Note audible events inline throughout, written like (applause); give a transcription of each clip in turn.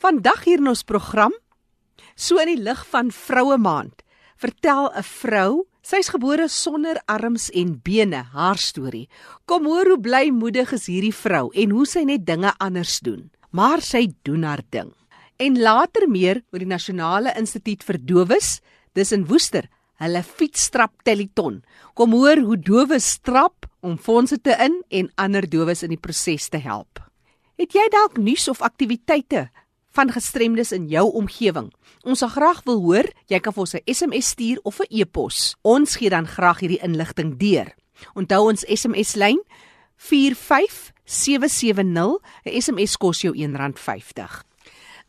Vandag hier in ons program, so in die lig van Vroue Maand, vertel 'n vrou, sy's gebore sonder arms en bene, haar storie. Kom hoor hoe blymoedig is hierdie vrou en hoe sy net dinge anders doen. Maar sy doen haar ding. En later meer oor die Nasionale Instituut vir Dowes, dis in Woester, hulle fietsstrap teleton. Kom hoor hoe dowes strap om fondse te in en ander dowes in die proses te help. Het jy dalk nuus of aktiwiteite van gestremdes in jou omgewing. Ons sal graag wil hoor, jy kan vir ons 'n SMS stuur of 'n e-pos. Ons gee dan graag hierdie inligting deur. Onthou ons SMS lyn 45770. 'n SMS kos jou R1.50.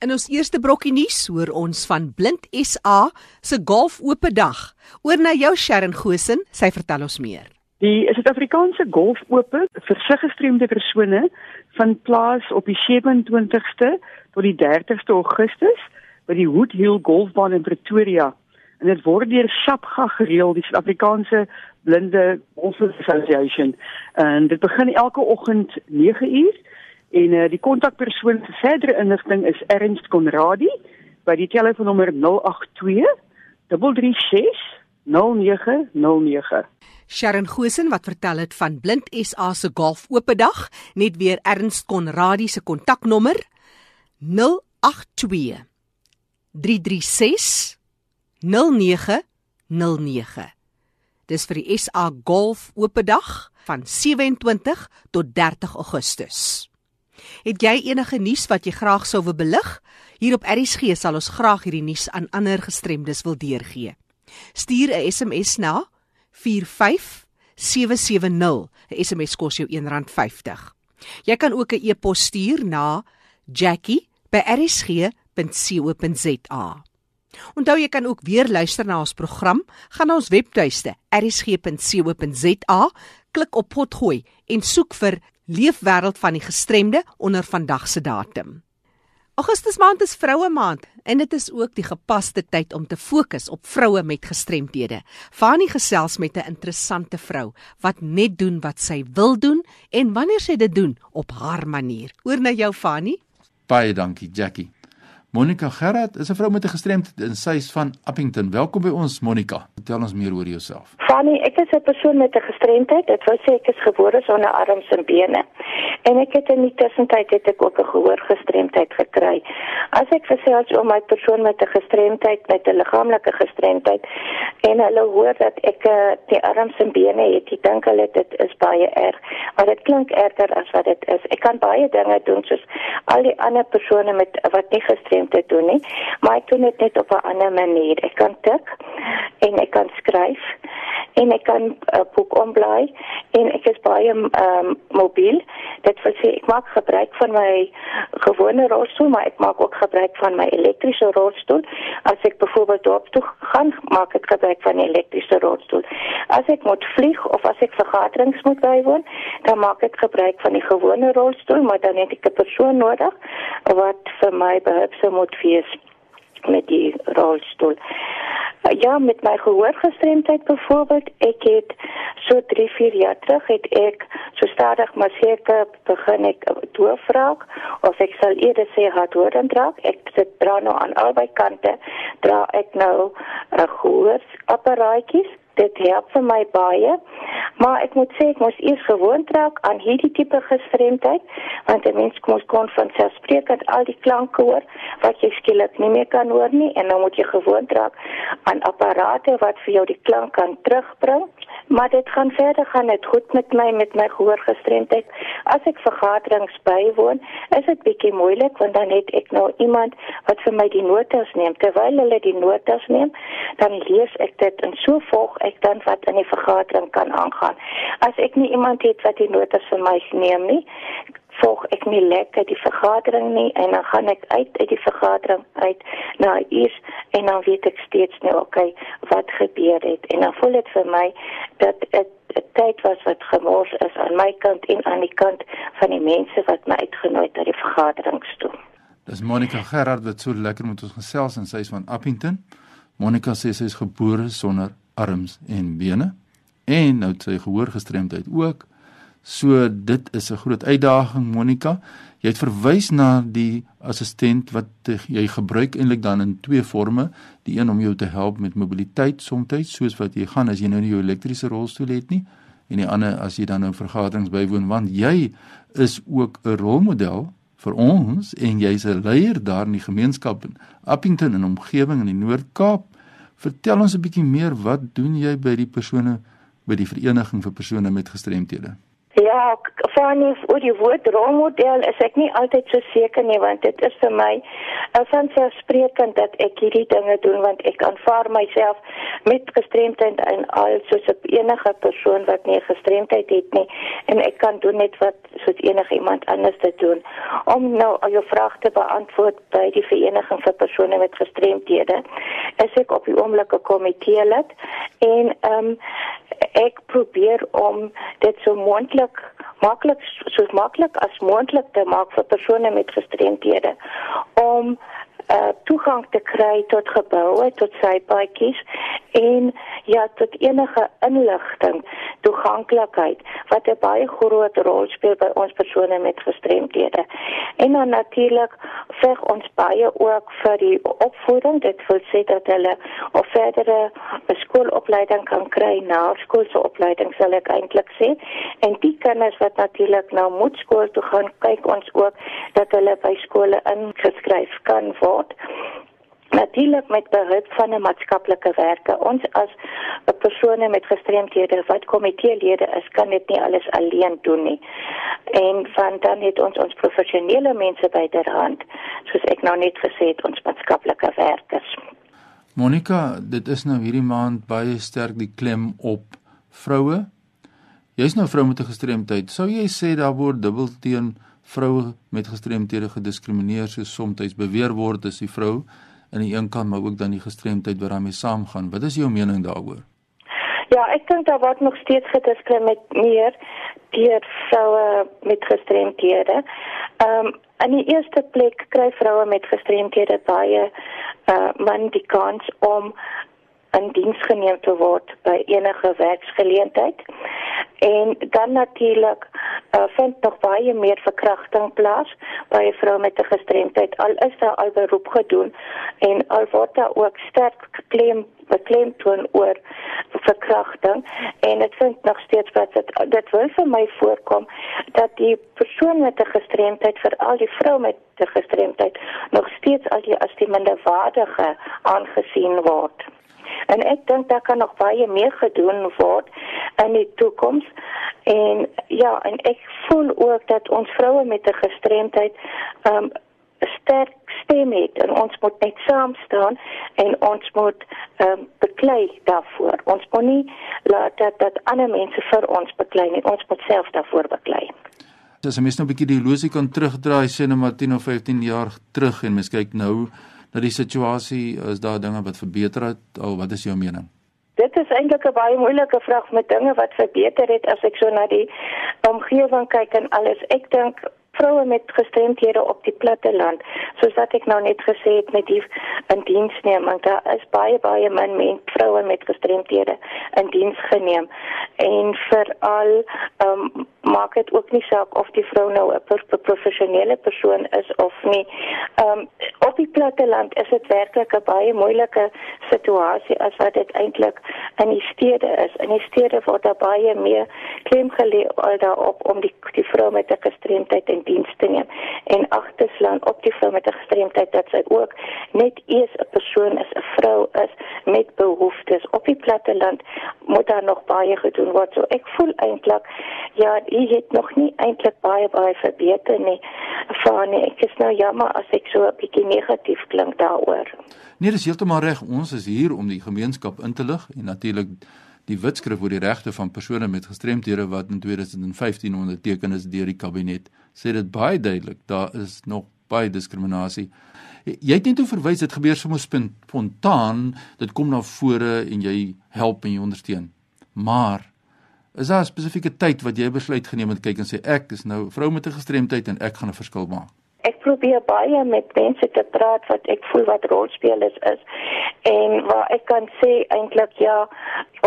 In ons eerste brokkie nuus hoor ons van Blind SA se golf oop dag. Oor na jou Sharon Gosen, sy vertel ons meer. Die Suid-Afrikaanse golf oop vir gestremde persone vind plaas op die 27ste tot die 30ste Augustus by die Woodhill Golfbaan in Pretoria. En dit word deur SAPGA gereël, die Suid-Afrikaanse Blinde Golf Association. En dit begin elke oggend 9uur en uh, die kontakpersoon vir verdere inligting is Ernst Konradi by die telefoonnommer 082 336 0909. Sharon Gosen wat vertel het van Blind SA se golf oop dag, net weer Ernst Konradi se kontaknommer 082 336 0909. Dis vir die SA golf oop dag van 27 tot 30 Augustus. Het jy enige nuus wat jy graag sou wil belig? Hier op ERG sal ons graag hierdie nuus aan ander gestremdes wil deurgee. Stuur 'n SMS na 45770. 'n SMS kos jou R1.50. Jy kan ook 'n e-pos stuur na jackie@rsg.co.za. Onthou jy kan ook weer luister na ons program, gaan na ons webtuiste rsg.co.za, klik op potgooi en soek vir Leefwêreld van die gestremde onder vandag se datum. Augustus maand is vroue maand en dit is ook die gepaste tyd om te fokus op vroue met gestremthede. Fani gesels met 'n interessante vrou wat net doen wat sy wil doen en wanneer sy dit doen op haar manier. Oor na jou Fani. Baie dankie Jackie. Monica Gerard is 'n vrou met 'n gestremdheid en sy is van Appington. Welkom by ons Monica. Vertel ons meer oor jouself. Fanny, ek is 'n persoon met 'n gestremdheid. Dit wou sê ek is gebore sonder arms en bene. En ek het in die tussentyd het ek ook 'n gehoorgestremdheid gekry. As ek gesels oor my persoon met 'n gestremdheid, met 'n liggaamlike gestremdheid en hulle hoor dat ek uh, die arms en bene het, ek dink hulle dit is baie erg. Maar dit klink erger as wat dit is. Ek kan baie dinge doen soos al die ander persone met wat nie gestremd om te doen nie, maar ek doen dit net op 'n ander manier. Ek kan tik en ek kan skryf en ek kan 'n uh, boek omblaai en ek is baie ehm um, mobiel. Dit wil sê ek maak gebruik van my gewone rolstoel, maar ek maak ook gebruik van my elektriese rolstoel. As ek byvoorbeeld dorp toe gaan, maak ek gebruik van 'n elektriese rolstoel. As ek moet vlieg of as ek vergaderings moet bywoon, dan maak ek gebruik van die gewone rolstoel, maar dan het ek 'n persoon nodig wat vir my behulpsaam moet wees met die rolstoel. Ja, met my gehoorgestremdheid byvoorbeeld, ek het so 3, 4 jaar terug het ek so stadig maar seker begin ek doof raak of ek sal eerder sê hardhorend raak. Ek sit dra nou aan albei kante, dra ek nou 'n gehoorapparaatjies dit help vir my baie. Maar ek moet sê ek moes eers gewoond raak aan hierdie tipe gestremdheid want 'n mens kom kon van selfsprekend al die klanke hoor wat jy skielik nie meer kan hoor nie en dan moet jy gewoond raak aan apparate wat vir jou die klank kan terugbring. Maar dit gaan verder gaan dit goed met my met my gehoorgestremdheid. As ek vergaderings bywoon, is dit bietjie moeilik want dan het ek nou iemand wat vir my die notas neem. Terwyl hulle die notas neem, dan lees ek dit en so volg ek dan wat in die vergadering kan aangaan. As ek nie iemand het wat die notas vir my neem nie, volg ek nie lekker die vergadering nie en dan gaan ek uit uit die vergadering uit na eers en dan weet ek steeds nou okay wat gebeur het en dan voel dit vir my dat dit 'n tyd was wat gemors is aan my kant en aan die kant van die mense wat my uitgenooi het na die vergaderings toe. Dis Monica Gerard wat so lekker met ons gesels en sy is van Appington. Monica sê sy is gebore sonder arms en bene en nou sy gehoorgestremdheid ook So dit is 'n groot uitdaging Monica. Jy het verwys na die assistent wat jy gebruik eintlik dan in twee forme, die een om jou te help met mobiliteit soms soos wat jy gaan as jy nou nie jou elektriese rolstoel het nie en die ander as jy dan nou vergaderings bywoon want jy is ook 'n rolmodel vir ons en jy's 'n leier daar in die gemeenskap in Appington en omgewing in die Noord-Kaap. Vertel ons 'n bietjie meer, wat doen jy by die persone by die vereniging vir persone met gestremthede? Ja, van oor die woord rolmodel is ek nie altyd so seker nie want dit is vir my 'n vanselfsprekend dat ek hierdie dinge doen want ek aanvaar myself met gestremdheid en al soos enige persoon wat nie gestremdheid het nie en ek kan doen net wat soos enige iemand anders dit doen. Om nou al jou vrae te beantwoord by die vereniging vir persone met gestremthede is ek op die oomblik 'n komitee lid en ehm um, ek probeer om dit so moontlik maklik so maklik as moontlik te maak vir persone met gestremthede om uh, toegang te kry tot geboue, tot sypaadjies en ja, tot enige inligting, toeganklikheid wat 'n baie groot rol speel by ons persone met gestremthede. En dan natuurlik vir ons baie ook vir die opvoeding, dit wil sê dat hulle of verdere skoolopleiding kan kry, na skoolse opleiding sal ek eintlik sê. En die kinders wat natuurlik nou moet skool toe gaan, kyk ons ook dat hulle by skole ingeskryf kan word word. Natuurlik met behulp van 'n maatskaplike werker. Ons as persone met gestremthede wat komiteelede is kan dit nie alles alleen doen nie. En van dan het ons ons professionele mense byderhand soos ek nou net gesê het ons maatskaplike werkers. Monica dit is nou hierdie maand baie sterk die klem op vroue. Jy's nou vrou met 'n gestremdheid. Sou jy sê daar word dubbel teen vroue met gestremthede gediskrimineer soos soms beweer word as die vrou aan die een kant maar ook dan die gestremdheid wat daarmee saamgaan. Wat is jou mening daaroor? Ja, ek dink daar word nog steeds gediskrimineer deur vroue met gestremthede. Ehm um, in die eerste plek kry vroue met gestremthede baie uh man die kans om in diens geneem te word by enige werksgeleentheid. En dan natuurlik uh, vind nog baie meer verkrachting plaas by 'n vrou met 'n gestremdheid. Al is daar al beroep gedoen en al word daar ook sterk geklem beklemtoon oor verkrachting en dit vind nog steeds plaas dat dit wil vir my voorkom dat die persoon met 'n gestremdheid veral die vrou met 'n gestremdheid nog steeds as die as die minderwaardige aangesien word. En ek dink daar kan nog baie meer gedoen word in die toekoms. En ja, en ek voel ook dat ons vroue met 'n gestremdheid um sterk stem het en ons moet net saam staan en ons moet um beklei daarvoor. Ons moet nie laat dat dat ander mense vir ons beklei nie. Ons moet self daarvoor beklei. As jy mens nou 'n bietjie die losie kan terugdraai sê net maar 10 of 15 jaar terug en mens kyk nou dat die situasie is daar dinge wat verbeter het of wat is jou mening? Dit is eintlik 'n baie moeilike vraag met dinge wat verbeter het as ek so na die omgewing kyk en alles. Ek dink vroue met gestremdhede op die platte land, soos wat ek nou net gesê het met die in diensneming, daar is baie baie min men vroue met gestremdhede in diens geneem. En veral ehm um, maak dit ook nie saak of die vrou nou 'n professionele persoon is of nie. Ehm um, op die platte land is dit werklik 'n baie moeilike situasie as wat dit eintlik in die stede is. In die stede word daar baie meer klem gelê daarop om die die vrou met 'n gestremdheid in diens te neem en agterslaan op die vrou met 'n gestremdheid dat sy ook net eers 'n persoon is, 'n vrou is met behoeftes. Op die platte land moet daar nog baie gedoen word. So ek voel eintlik ja, jy het nog nie eintlik baie baie verbeter nie. Van ek is nou jammer as ek so 'n bietjie negatief klink daaroor. Nee, dis heeltemal reg. Ons is hier om die gemeenskap in te lig en natuurlik die wetskrif oor die regte van persone met gestremthede wat in 2015 onderteken is deur die kabinet sê dit baie duidelik daar is nog baie diskriminasie. Jy het net toe verwys dit gebeur sommer spontaan dit kom na vore en jy help en jy ondersteun. Maar is daar 'n spesifieke tyd wat jy besluit geneem het kyk en sê ek is nou vrou met 'n gestremdheid en ek gaan 'n verskil maak Ek probeer baie met mense te praat wat ek voel wat rolspelers is en waar ek kan sê eintlik ja,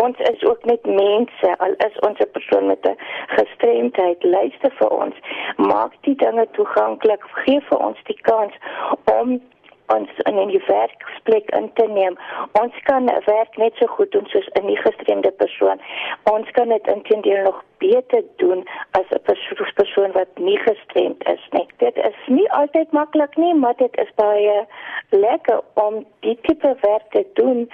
ons is ook net mense al is ons 'n persoon met 'n gestremdheid. Luister vir ons. Maak die dinge toeganklik. Gee vir ons die kans om ons in 'n werksplek in te neem. Ons kan werk net so goed doen soos 'n nie gestremde persoon. Ons kan dit intendeel nog beter doen as 'n persoon wat nie gestremd is nie. Dit is nie altyd maklik nie, maar dit is baie lekker om die tipe werk te doen.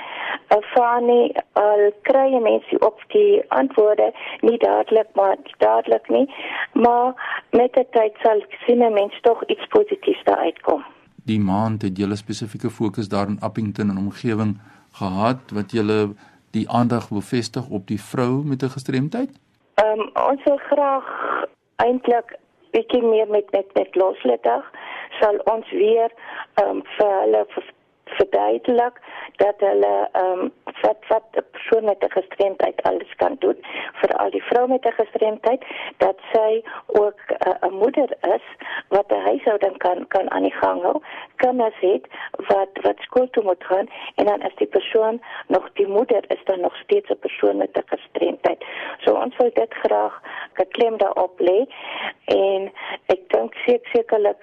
Fani al kry mense op die antwoorde nie dadelik maar dadelik nie, maar met die tyd sal sien mense tog iets positiefs daar uitkom die maand het julle spesifieke fokus daar in Appington en omgewing gehad wat julle die aandag wil vestig op die vrou met 'n gestremdheid? Ehm um, ons wil graag eintlik bietjie meer met met met losledag sal ons weer ehm um, vir hulle verduidelik dat hulle ehm um, wat wat 'n persoon met 'n gestremdheid alles kan doen vir al die vroue met 'n gestremdheid dat sy ook 'n uh, moeder is wat 'n huishouding kan kan aan die gang hou as het wat wat skool toe moet gaan en dan as die persoon nog die moeder is dan nog steeds 'n persoon met 'n gestremdheid so ons wil dit graag geklem daarop lê en ek dink sekerlik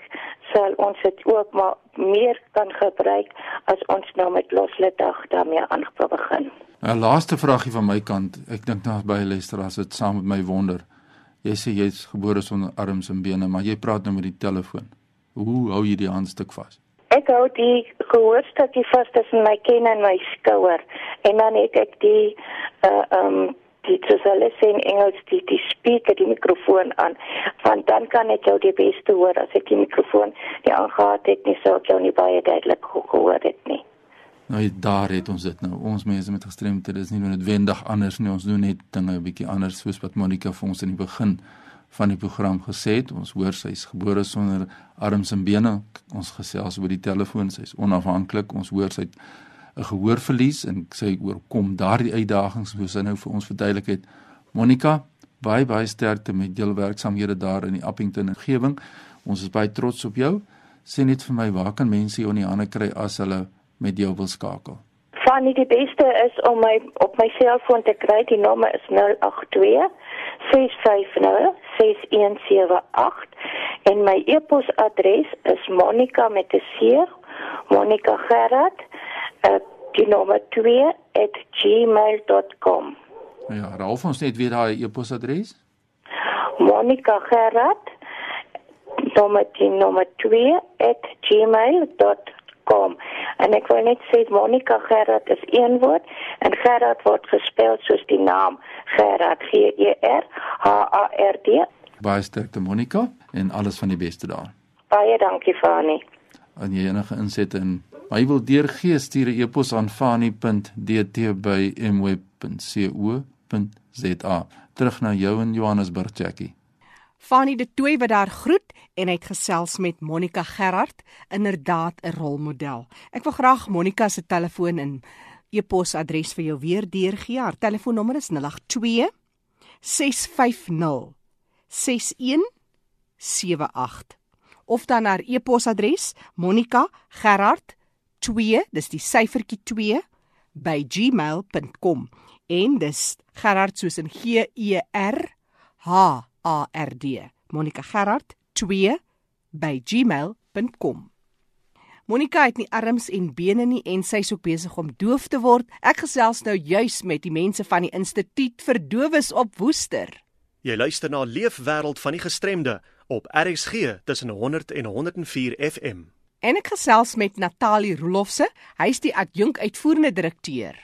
sal ons dit ook maar meer kan gebruik as ons nou met losledag daarmee aangeprobeer begin. 'n nou, Laaste vragie van my kant. Ek dink nou baie luisteraars het saam met my wonder. Jy sê jy's gebore sonder arms en bene, maar jy praat nou met die telefoon. Hoe hou jy die handstuk vas? Ek hou die gehoorstukkie vas tussen my kin en my skouer en dan het ek die uh um die tsale sê in Engels die die speaker die mikrofoon aan. Want dan kan ek jou die beste hoor as ek die mikrofoon die aangehaat het nie so ek jou nie baie duidelik gehoor het nie. Nou daar het ons dit nou. Ons mense met gestremdhede is nie noodwendig anders nie. Ons doen net dinge 'n bietjie anders soos wat Monica vir ons in die begin van die program gesê het. Ons hoor sy's gebore sonder arms en bene. Ons gesels oor die telefoon sy's onafhanklik ons hoor sy't 'n gehoorverlies en sy oorkom daardie uitdagings soos sy nou vir ons verduidelik het. Monica, baie baie sterkte met julle werksamehede daar in die Appington omgewing. Ons is baie trots op jou. Sê net vir my, waar kan mense jou in die hande kry as hulle met jou wil skakel? Fanny, die beste is om my op my selfoon te kry. Die nommer is 082 650 6178 en my e-posadres is monica met 'n c monica gerard die nommer 2@gmail.com. Ja, raaf ons net weer daai e-posadres. Monica Gerard nommer die nommer 2@gmail.com. En ek wil net sê Monica Gerard is een woord en Gerard word gespel soos die naam Gerard G E R H A R D. Baie sterkte Monica en alles van die beste daar. Baie dankie Fani. En jy enige insette in Jy wil deurgee stuur 'n e-pos aan fani.dt@mweb.co.za. Terug na jou in Johannesburg, Jackie. Fani de Tooi wat daar groet en het gesels met Monica Gerard, inderdaad 'n rolmodel. Ek wil graag Monica se telefoon en e-posadres vir jou weer deurgee. Haar telefoonnommer is 082 650 6178 of dan haar e-posadres monica.gerard@ 2, dis die syfertjie 2 by gmail.com en dis Gerard soos in G E R H A R D. Monica Gerard 2 by gmail.com. Monica het nie arms en bene nie en sy is ook besig om doof te word. Ek gesels nou juis met die mense van die Instituut vir Dowes op Woester. Jy luister na Leefwêreld van die Gestremde op RXG tussen 100 en 104 FM. En ek gesels met Natalie Rolofse, hy's die adjunk uitvoerende direkteur.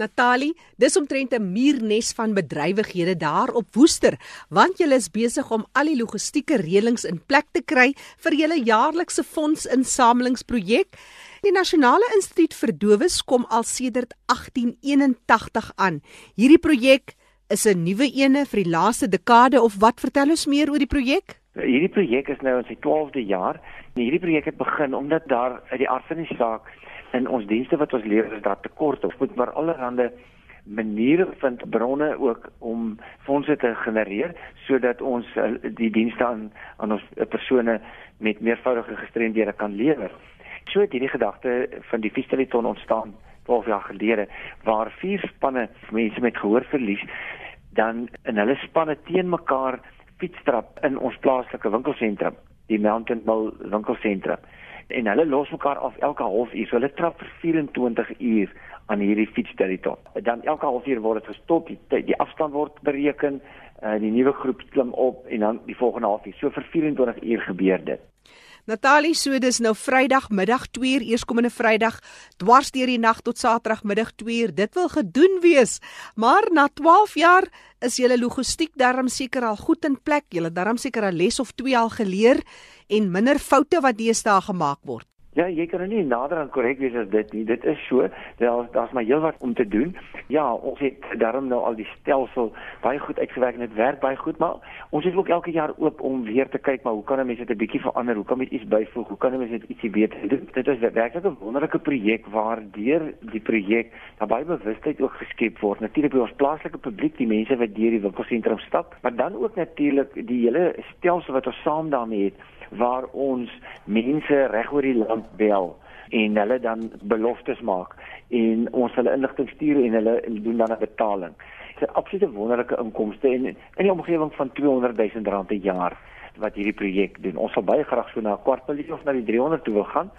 Natalie, dis omtrent 'n muurnes van bedrywighede daar op Woester, want julle is besig om al die logistieke reëlings in plek te kry vir julle jaarlikse fondsinsamelingsprojek. Die Nasionale Instituut vir Dowes kom al sedert 1881 aan. Hierdie projek is 'n nuwe ene vir die laaste dekade of wat vertel ons meer oor die projek? Hierdie projek is nou in sy 12de jaar. Hierdie projek het begin omdat daar uit die aard van die saak in ons dienste wat ons lewer is daar tekort of moet maar allerhande maniere vind bronne ook om fondse te genereer sodat ons uh, die dienste aan aan ons uh, persone met meervoudige gestremdhede kan lewer. So het hierdie gedagte van die Fiesteliton ontstaan 12 jaar gelede waar vier spanne mense met gehoorverlies dan in hulle spanne teen mekaar fietstrap in ons plaaslike winkelsentrum, die Mountain Mall winkelsentrum. En hulle los mekaar af elke halfuur. So hulle trap vir 24 uur aan hierdie fietsterritorium. Dan elke halfuur word dit gestop, die, die afstand word bereken, uh, die nuwe groep klim op en dan die volgende halfuur. So vir 24 uur gebeur dit. Natalie, so dis nou Vrydagmiddag 2uur, eerskomende Vrydag, dwars deur die nag tot Saterdagmiddag 2uur. Dit wil gedoen wees. Maar na 12 jaar is julle logistiek darm seker al goed in plek. Julle darm seker 'n les of 2 al geleer en minder foute wat deesdae gemaak word. Ja, jy kan nie nader aan korrek wees as dit nie. Dit is so. Daar daar's maar heelwat om te doen. Ja, ons het daarom nou al die stelsel baie goed uitgewerk en dit werk baie goed, maar ons is ook elke jaar oop om weer te kyk maar hoe kan mense dit 'n bietjie verander? Hoe kan mense iets byvoeg? Hoe kan mense dit ietsie beter doen? Dit is werklik 'n wonderlike projek waar deur die projek daar baie bewustheid ook geskep word. Natuurlik by ons plaaslike publiek, die mense wat deur die winkelsentrum stap, maar dan ook natuurlik die hele stelsel wat ons saam daarmee het waar ons mense reg oor die land bel en hulle dan beloftes maak en ons hulle inligting stuur en hulle doen dan 'n betaling. Dit is 'n absolute wonderlike inkomste en in die omgewing van 200 000 rand per jaar wat hierdie projek doen. Ons sal baie graag so na 'n kwart miljoen of na die 300 toe wil gaan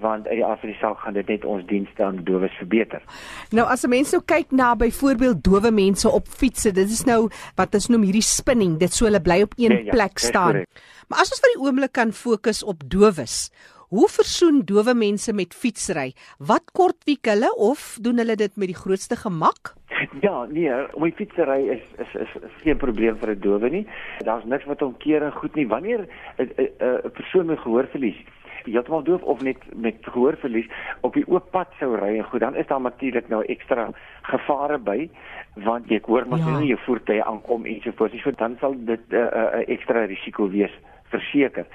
want uit die aard van die saak gaan dit net ons dienste aan dowes verbeter. Nou as 'n mens nou kyk na byvoorbeeld dowe mense op fietsse, dit is nou wat ons noem hierdie spinning, dit so hulle bly op een nee, ja, plek staan. Maar as ons vir die oomblik kan fokus op dowes, hoe versoen dowe mense met fietsry? Wat kort wiek hulle of doen hulle dit met die grootste gemak? Ja, nee, die fietsry is is is, is geen probleem vir 'n dowe nie. Daar's niks wat hom keer en goed nie. Wanneer 'n 'n persoon met gehoorverlies heeltemal doof of net met gehoorverlies op die oop pad sou ry en goed dan is daar natuurlik nou ekstra gevare by want jy hoor mos ja. nie jou voertuie aankom en so voort. So dan sal dit 'n uh, uh, ekstra risiko wees verseker.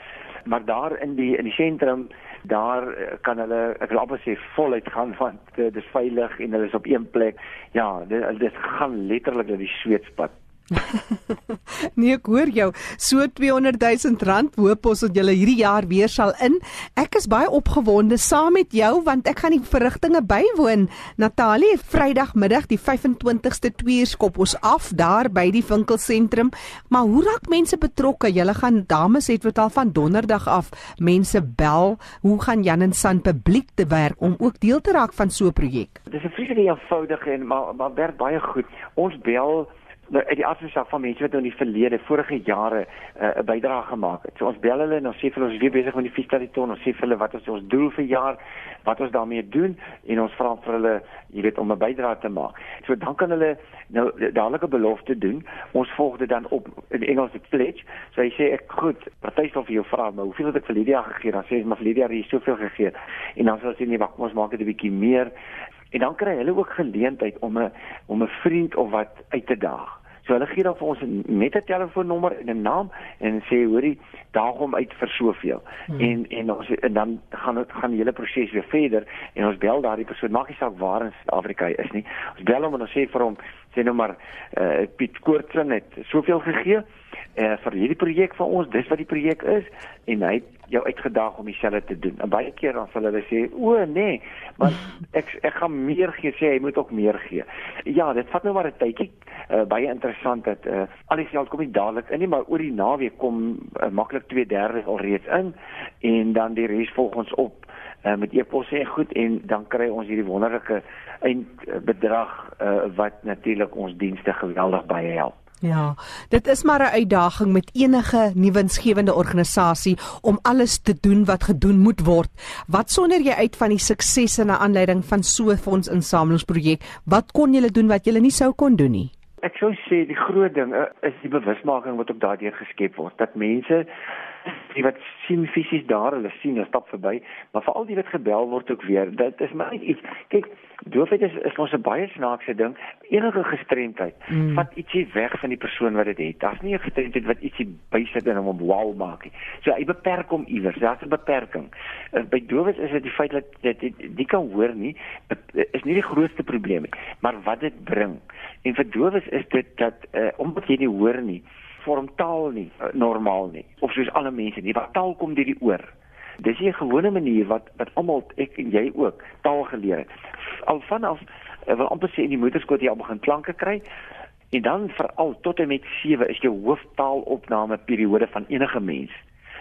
Maar daar in die in die sentrum daar uh, kan hulle ek wil amper sê voluit gaan want uh, dit is veilig en hulle is op een plek. Ja dit, dit gaan letterlik na die sweetspad (laughs) nee, ek hoor jou. So 200 000 rand hoop ons dat jy hierdie jaar weer sal in. Ek is baie opgewonde saam met jou want ek gaan die verrigtinge bywoon. Natalie, Vrydagmiddag die 25ste 2 uur skop ons af daar by die winkelsentrum. Maar hoe raak mense betrokke? Julle gaan dames het wat al van donderdag af mense bel. Hoe gaan Jan en San publiek te werk om ook deel te raak van so 'n projek? Dit is 'n vreeslik eenvoudige en maar maar werk baie goed. Ons bel nou uit die afsig van mense wat nou in die verlede vorige jare uh, 'n uh, bydrae gemaak het. So ons bel hulle en ons sê vir ons weer besig met die fietsstadion, ons sê vir hulle wat is ons doel vir jaar, wat ons daarmee doen en ons vra vir hulle, jy weet, om 'n bydrae te maak. So dan kan hulle nou dadelike belofte doen. Ons volg dit dan op in Engels die pledge. So hy sê ek goed, party sal vir jou vra, maar hoeveel het ek vir Lydia gegee? Dan sê hy maar vir Lydia het jy soveel gegee. En dan sal sy nee, wag, ons maak dit 'n bietjie meer. En dan kry hulle ook geleentheid om 'n om 'n vriend of wat uit te daag. So hulle gee dan vir ons net 'n telefoonnommer en 'n naam en sê hoorie daag hom uit vir soveel. Hmm. En en ons en dan gaan dit gaan die hele proses weer verder en ons bel daardie persoon maak nie saak waar in Suid-Afrika hy is nie. Ons bel hom en ons sê vir hom sê nou maar uh, Piet Koortsen het soveel gegee uh, vir hierdie projek vir ons. Dis wat die projek is en hy het jou uitgedaag om dieselfde te doen. En baie keer dan sal hulle sê, "O nee, maar ek ek gaan meer gee." Sê hy moet ook meer gee. Ja, dit vat nou maar 'n tydjie. Uh, baie interessant dat uh, al die geld kom nie dadelik in nie, maar oor die naweek kom uh, maklik 2/3 alreeds in en dan die res volg ons op uh, met e-posse en goed en dan kry ons hierdie wonderlike eindbedrag uh, wat natuurlik ons dienste geweldig baie help. Ja, dit is maar 'n uitdaging met enige nuwensgewende organisasie om alles te doen wat gedoen moet word. Wat sonder jy uit van die suksese na aanleiding van so 'n fondsinsamelingsprojek? Wat kon julle doen wat julle nie sou kon doen nie? Ek sou sê die groot ding uh, is die bewusmaking wat op daardeur geskep word dat mense die wat sien fisies daar, hulle sien hulle stap verby, maar veral die wat gebel word ook weer. Dit is maar net iets. Kyk, doofheid is is ons 'n baie snaakse ding. Enige gestremdheid mm. vat ietsie weg van die persoon wat dit het. Daar's nie 'n gestremdheid wat ietsie bysit en hom wow maak nie. So hy beperk hom iewers. Daar's 'n beperking. Uh, by doofes is dit die feit dat dit die kan hoor nie is nie die grootste probleem nie, maar wat dit bring. En vir doofes is dit dat uh, omdat jy nie hoor nie, vorm taal nie uh, normaal nie of soos alle mense nie. Wat taal kom deur die oor. Dis 'n gewone manier wat wat almal ek en jy ook taal geleer het al vanaf uh, wil amper sê in die moederskool jy al begin klanke kry en dan veral tot en met 7 is jou hooftaalopname periode van enige mens.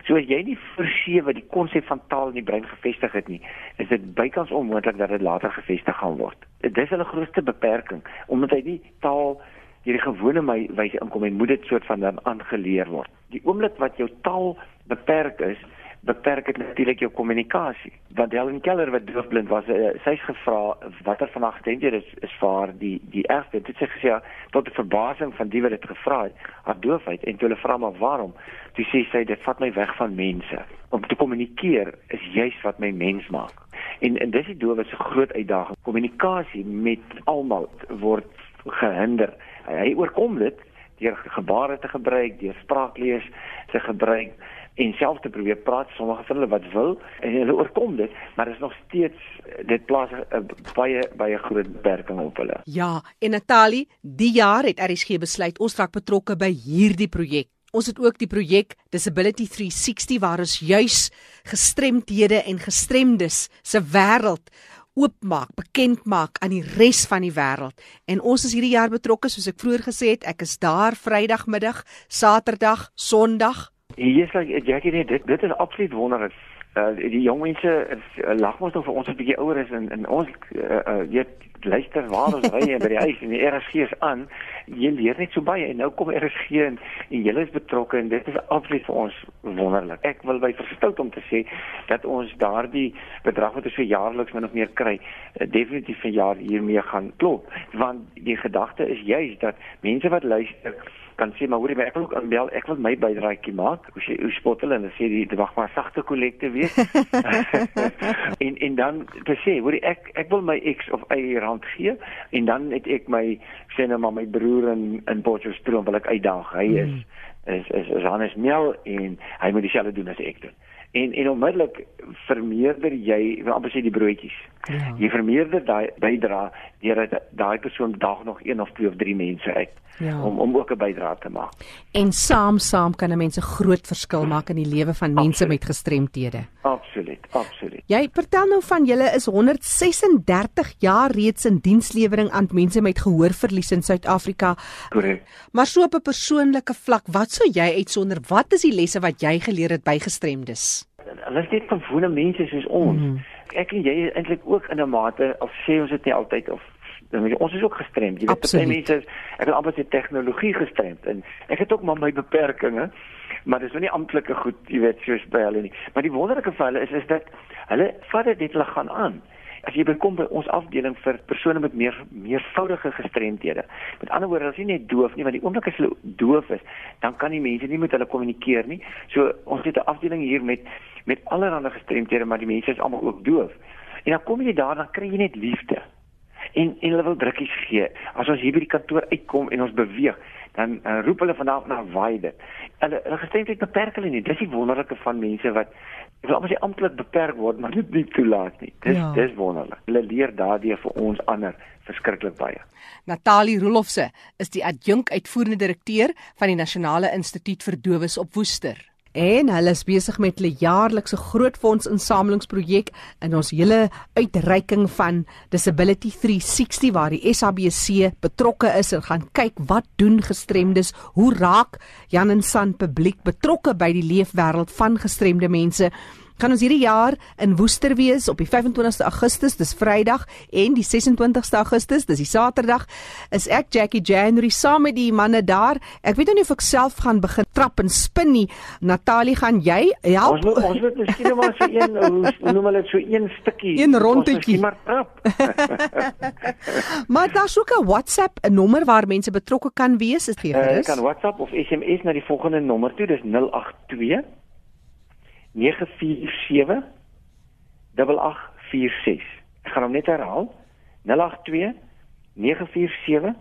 So as jy nie vir 7 die konsep van taal in die brein gevestig het nie, is dit bykans onmoontlik dat dit later gevestig gaan word. Dit is hulle grootste beperking omdat hy nie taal hierdie gewone my wyse inkom en moet dit soort van dan aangeleer word. Die oomblik wat jou taal beperk is, beperk dit natuurlik jou kommunikasie. Want Helen Keller wat doofblind was, uh, sy's gevra watter van haar gestremdhede is is vir haar die die ergste. Dit sê gesê ja, tot die verbasing van die wat dit gevra het, haar doofheid en toe hulle vra maar waarom? Toe sê sy dit vat my weg van mense. Om te kommunikeer is juis wat my mens maak. En en dis die doof se groot uitdaging. Kommunikasie met almal word gehinder. Hy oorkom dit deur gebare te gebruik, deur spraaklees te gebruik en self te probeer praat sommige van hulle wat wil en hulle oorkom dit maar is nog steeds dit plaas 'n baie baie groot beperking op hulle. Ja, en Natalie, die jaar het RSG besluit ons raak betrokke by hierdie projek. Ons het ook die projek Disability 360 waar ons juis gestremdhede en gestremdes se wêreld oopmaak, bekend maak aan die res van die wêreld. En ons is hierdie jaar betrokke soos ek vroeër gesê het, ek is daar Vrydagmiddag, Saterdag, Sondag Hier is like Jackie net dit dit is absoluut wonderlik. Uh die jong mense uh, lag mos nog vir ons 'n bietjie ouer is en en ons uh, uh weet luister waar ons ry by die huis en die RSG is aan. Jy leer net so baie en nou kom RSG en, en julle is betrokke en dit is absoluut vir ons wonderlik. Ek wil by verstout om te sê dat ons daardie bedrag wat ons vir jaarliks min of meer kry, uh, definitief vir jaar hiermee gaan klop want die gedagte is juis dat mense wat luister kan sê maar hoorie my ek wil ook aanbel ek wil my bydraetjie maak hoe sê hoe spot hulle en sê die wag maar sagte kollekte wees (laughs) (laughs) en en dan te sê hoorie ek ek wil my X of Y rand gee en dan het ek my sê nou maar my broer in in Potchefstroom wil ek uitdaag hy is mm. is is, is Hannes Mel en hy moet dieselfde doen as ek doen en en onmiddellik vermeerder jy amper sê die broodjies. Ja. Jy vermeerder daai bydra deur daai persoon dag nog een of twee of drie mense uit ja. om om ook 'n bydra te maak. En saam saam kan 'n mens 'n groot verskil maak in die lewe van mense absoluut. met gestremthede. Absoluut, absoluut. Jy vertel nou van julle is 136 jaar reeds in dienslewering aan mense met gehoorverlies in Suid-Afrika. Korrek. Maar so op 'n persoonlike vlak, wat sou jy uitsonder? Wat is die lesse wat jy geleer het by gestremdes? Hulle is net gewone mense soos ons. Mm. Ek en jy is eintlik ook in 'n mate of sê ons dit nie altyd of jy ons is ook gestremd. Jy weet baie mense is ek het amper se tegnologie gestremd en ek het ook maar my beperkings, maar dis nou nie amptelike goed, jy weet, soos by hulle nie. Maar die wonderlike van hulle is is dat hulle vat dit net hulle gaan aan as jy kom by ons afdeling vir persone met meer meervoudige gestremdhede. Met ander woorde, as jy net doof nie, want die oomblik as hulle doof is, dan kan die mense nie met hulle kommunikeer nie. So ons het 'n afdeling hier met met allerlei gestremdhede, maar die mense is almal ook doof. En dan kom jy daar, dan kry jy net liefde. En en hulle wil drukkies gee. As ons hier by die kantoor uitkom en ons beweeg, dan uh, roep hulle vanaf na waai dit. Hulle hulle gestremdheid beperk hulle nie. Dis die wonderlike van mense wat Ek wil amper sê amptelik beperk word, maar dit nie toelaat nie. Dis ja. dis wonderlik. Hulle leer daardie vir ons ander verskriklik baie. Natalie Rolofse is die adjunk uitvoerende direkteur van die Nasionale Instituut vir Dowes op Woester. En hulle is besig met hulle jaarlikse groot fondsinsamelingsprojek in ons hele uitreiking van Disability 360 waar die SABC betrokke is en gaan kyk wat doen gestremdes, hoe raak Jan en San publiek betrokke by die leefwêreld van gestremde mense kan ons hierdie jaar in Woester wees op die 25ste Augustus, dis Vrydag en die 26ste Augustus, dis die Saterdag, is ek Jackie January saam met die manne daar. Ek weet nou nie of ek self gaan begin trap en spin nie. Natalie, gaan jy help? Ons moet ons moet miskien maar so een hoe noem hulle dit so een stukkie. Een rondetjie. Maar trap. (laughs) maar daar's ook 'n WhatsApp 'n nommer waar mense betrokke kan wees, is gee gerus. Jy uh, kan WhatsApp of SMS na die volgende nommer toe, dis 082 947 8846. Ek gaan hom net herhaal. 082 947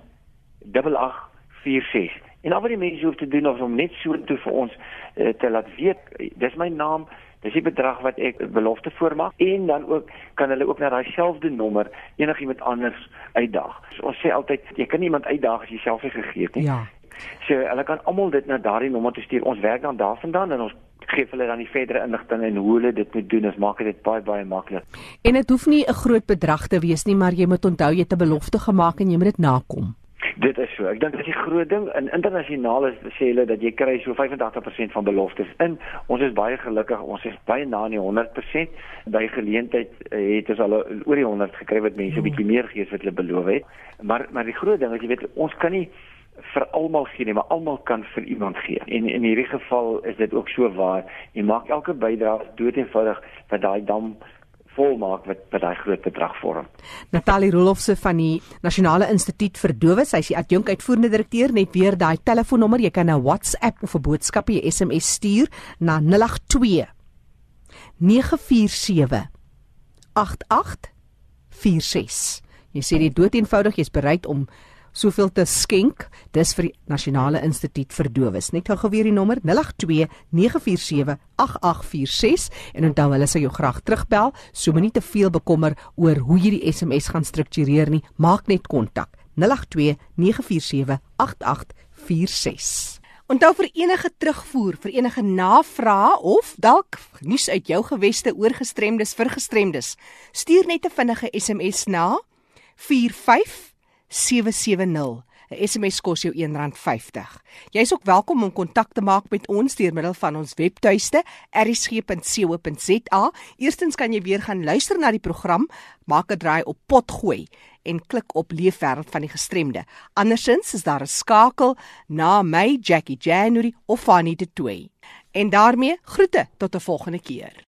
8846. En al wat die mense hoef te doen is om net so toe vir ons uh, te laat weet, dis my naam, dis die bedrag wat ek belofte voormaak en dan ook kan hulle ook na daai selfde nommer enigiemand anders uitdaag. So, ons sê altyd jy kan iemand uitdaag as jy self nie gegee het nie. Ja. So hulle kan almal dit na daardie nommer toe stuur. Ons werk dan daarvandaan en ons gee hulle dan die verdere inligting en hoe hulle dit moet doen. Ons maak dit baie baie maklik. En dit hoef nie 'n groot bedrag te wees nie, maar jy moet onthou jy het 'n belofte gemaak en jy moet dit nakom. Dit is so. Ek dink dit is die groot ding in internasionaal is sê hulle dat jy kry so 85% van beloftes in. Ons is baie gelukkig. Ons is baie na aan die 100%. By geleentheid eh, het ons al oor die 100 gekry wat mense 'n bietjie meer gee as wat hulle beloof het. Maar maar die groot ding is jy weet ons kan nie vir almal gee nie, maar almal kan vir iemand gee. En in hierdie geval is dit ook so waar. Jy maak elke bydrae doeteenvoudig dat daai dam volmaak wat wat daai groot bedrag vorm. Natalie Rolofse van die Nasionale Instituut vir Dowes, sy is die adjunk uitvoerende direkteur, net weer daai telefoonnommer, jy kan 'n WhatsApp of 'n boodskap, 'n SMS stuur na 082 947 8846. Jy sê dit doeteenvoudig, jy's bereid om soveel te skenk. Dis vir die Nasionale Instituut vir Dowes. Net gou weer die nommer 082 947 8846 en onthou hulle sal jou graag terugbel. So moenie te veel bekommer oor hoe jy die SMS gaan struktureer nie. Maak net kontak 082 947 8846. Onthou vir enige terugvoer, vir enige navrae of dalk nuus uit jou geweste oor gestremdes vir gestremdes, stuur net 'n vinnige SMS na 45 770. 'n SMS kos jou R1.50. Jy's ook welkom om kontak te maak met ons deur middel van ons webtuiste erisg.co.za. Eerstens kan jy weer gaan luister na die program, maak 'n draai op potgooi en klik op Leefwêreld van die Gestremde. Andersins is daar 'n skakel na my Jackie January of Fanny de Toey. En daarmee groete tot 'n volgende keer.